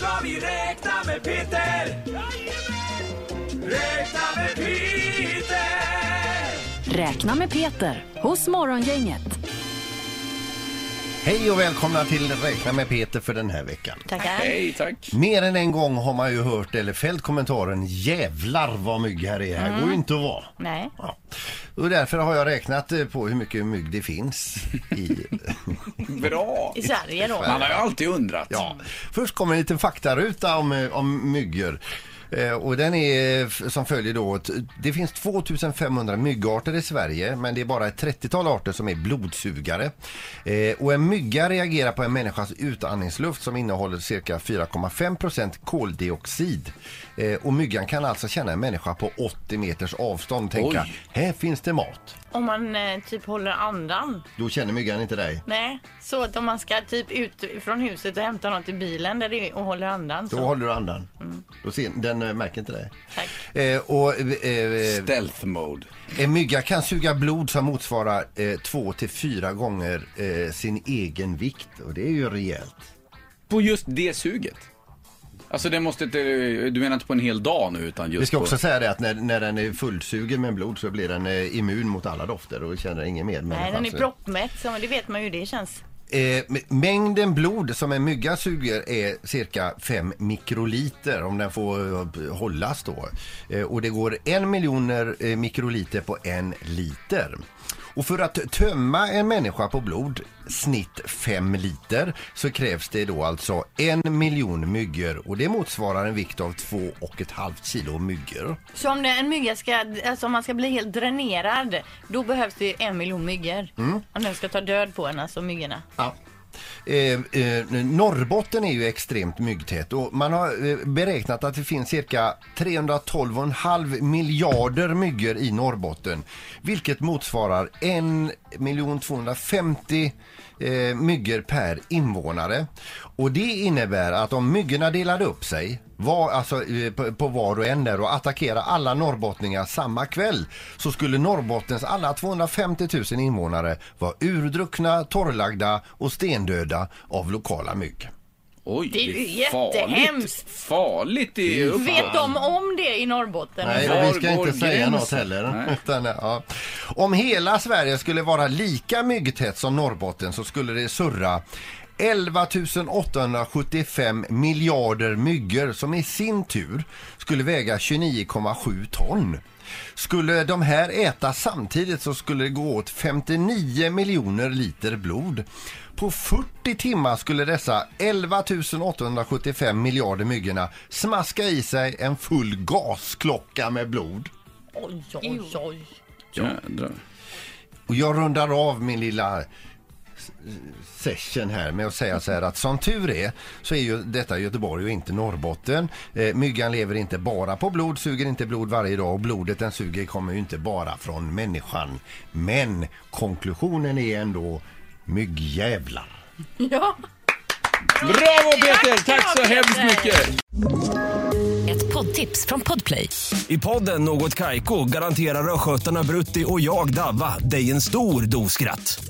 ska vi räkna med Peter! Räkna med Peter! Räkna med Peter hos Morgongänget. Hej och välkomna till Räkna med Peter för den här veckan. Tackar. Hej, tack. Mer än en gång har man ju hört eller fällt kommentaren Jävlar vad mygg här är, här går ju inte att vara. Nej. Ja. Och därför har jag räknat eh, på hur mycket mygg det finns i... Bra. I Sverige då? Man har ju alltid undrat. Ja. Först kommer en liten faktaruta om, eh, om myggor. Eh, och den är som följer då. Det finns 2500 myggarter i Sverige men det är bara ett 30-tal arter som är blodsugare. Eh, och en mygga reagerar på en människas utandningsluft som innehåller cirka 4,5% koldioxid. Eh, och myggan kan alltså känna en människa på 80 meters avstånd och tänka Oj. här finns det mat. Om man eh, typ håller andan. Då känner myggan inte dig. Nej, så att om man ska typ ut från huset och hämta något i bilen där det är och håller andan Då så. håller du andan. Då ser, den eh, märker inte dig. Tack. Eh, och, eh, Stealth mode. En mygga kan suga blod som motsvarar eh, två till fyra gånger eh, sin egen vikt och det är ju rejält. På just det suget. Alltså det måste inte, du menar inte på en hel dag nu utan just Vi ska på... också säga det att när, när den är fullsugen med blod så blir den eh, immun mot alla dofter och känner ingen mer Nej, den är Så- proppmätt, så det vet man ju det känns. Eh, mängden blod som en mygga suger är cirka 5 mikroliter om den får eh, hållas då. Eh, och det går en miljoner eh, mikroliter på en liter. Och för att tömma en människa på blod, snitt 5 liter, så krävs det då alltså en miljon myggor och det motsvarar en vikt av 2,5 kilo myggor. Så om det, en mygga ska, alltså om man ska bli helt dränerad, då behövs det en miljon myggor. Mm. Om den ska ta död på en, alltså myggorna. Ja. Eh, eh, Norrbotten är ju extremt myggtät och man har eh, beräknat att det finns cirka 312,5 miljarder myggor i Norrbotten. Vilket motsvarar 1 250 eh, myggor per invånare. Och det innebär att om myggorna delade upp sig var, alltså, eh, på, på var och en där och attackera alla norrbottningar samma kväll så skulle Norrbottens alla 250 000 invånare vara urdruckna, torrlagda och stendöda av lokala mygg. Oj, Det är ju farligt. jättehemskt. Farligt i uppåt. Vet de om det i Norrbotten? Nej, och vi ska inte säga gränsen? något heller. Utan, ja. Om hela Sverige skulle vara lika myggtätt som Norrbotten så skulle det surra 11 875 miljarder myggor som i sin tur skulle väga 29,7 ton. Skulle de här äta samtidigt så skulle det gå åt 59 miljoner liter blod. På 40 timmar skulle dessa 11 875 miljarder myggorna smaska i sig en full gasklocka med blod. Oj, oj, oj. Jädrar. Och jag rundar av min lilla session här med att säga så här att som tur är så är ju detta Göteborg och inte Norrbotten. Eh, myggan lever inte bara på blod, suger inte blod varje dag och blodet den suger kommer ju inte bara från människan. Men konklusionen är ändå myggjävlar. Ja. Bravo Peter! Tack så hemskt mycket! Ett poddtips från Podplay. I podden Något Kaiko garanterar östgötarna Brutti och jag, Davva, dig en stor dos skratt.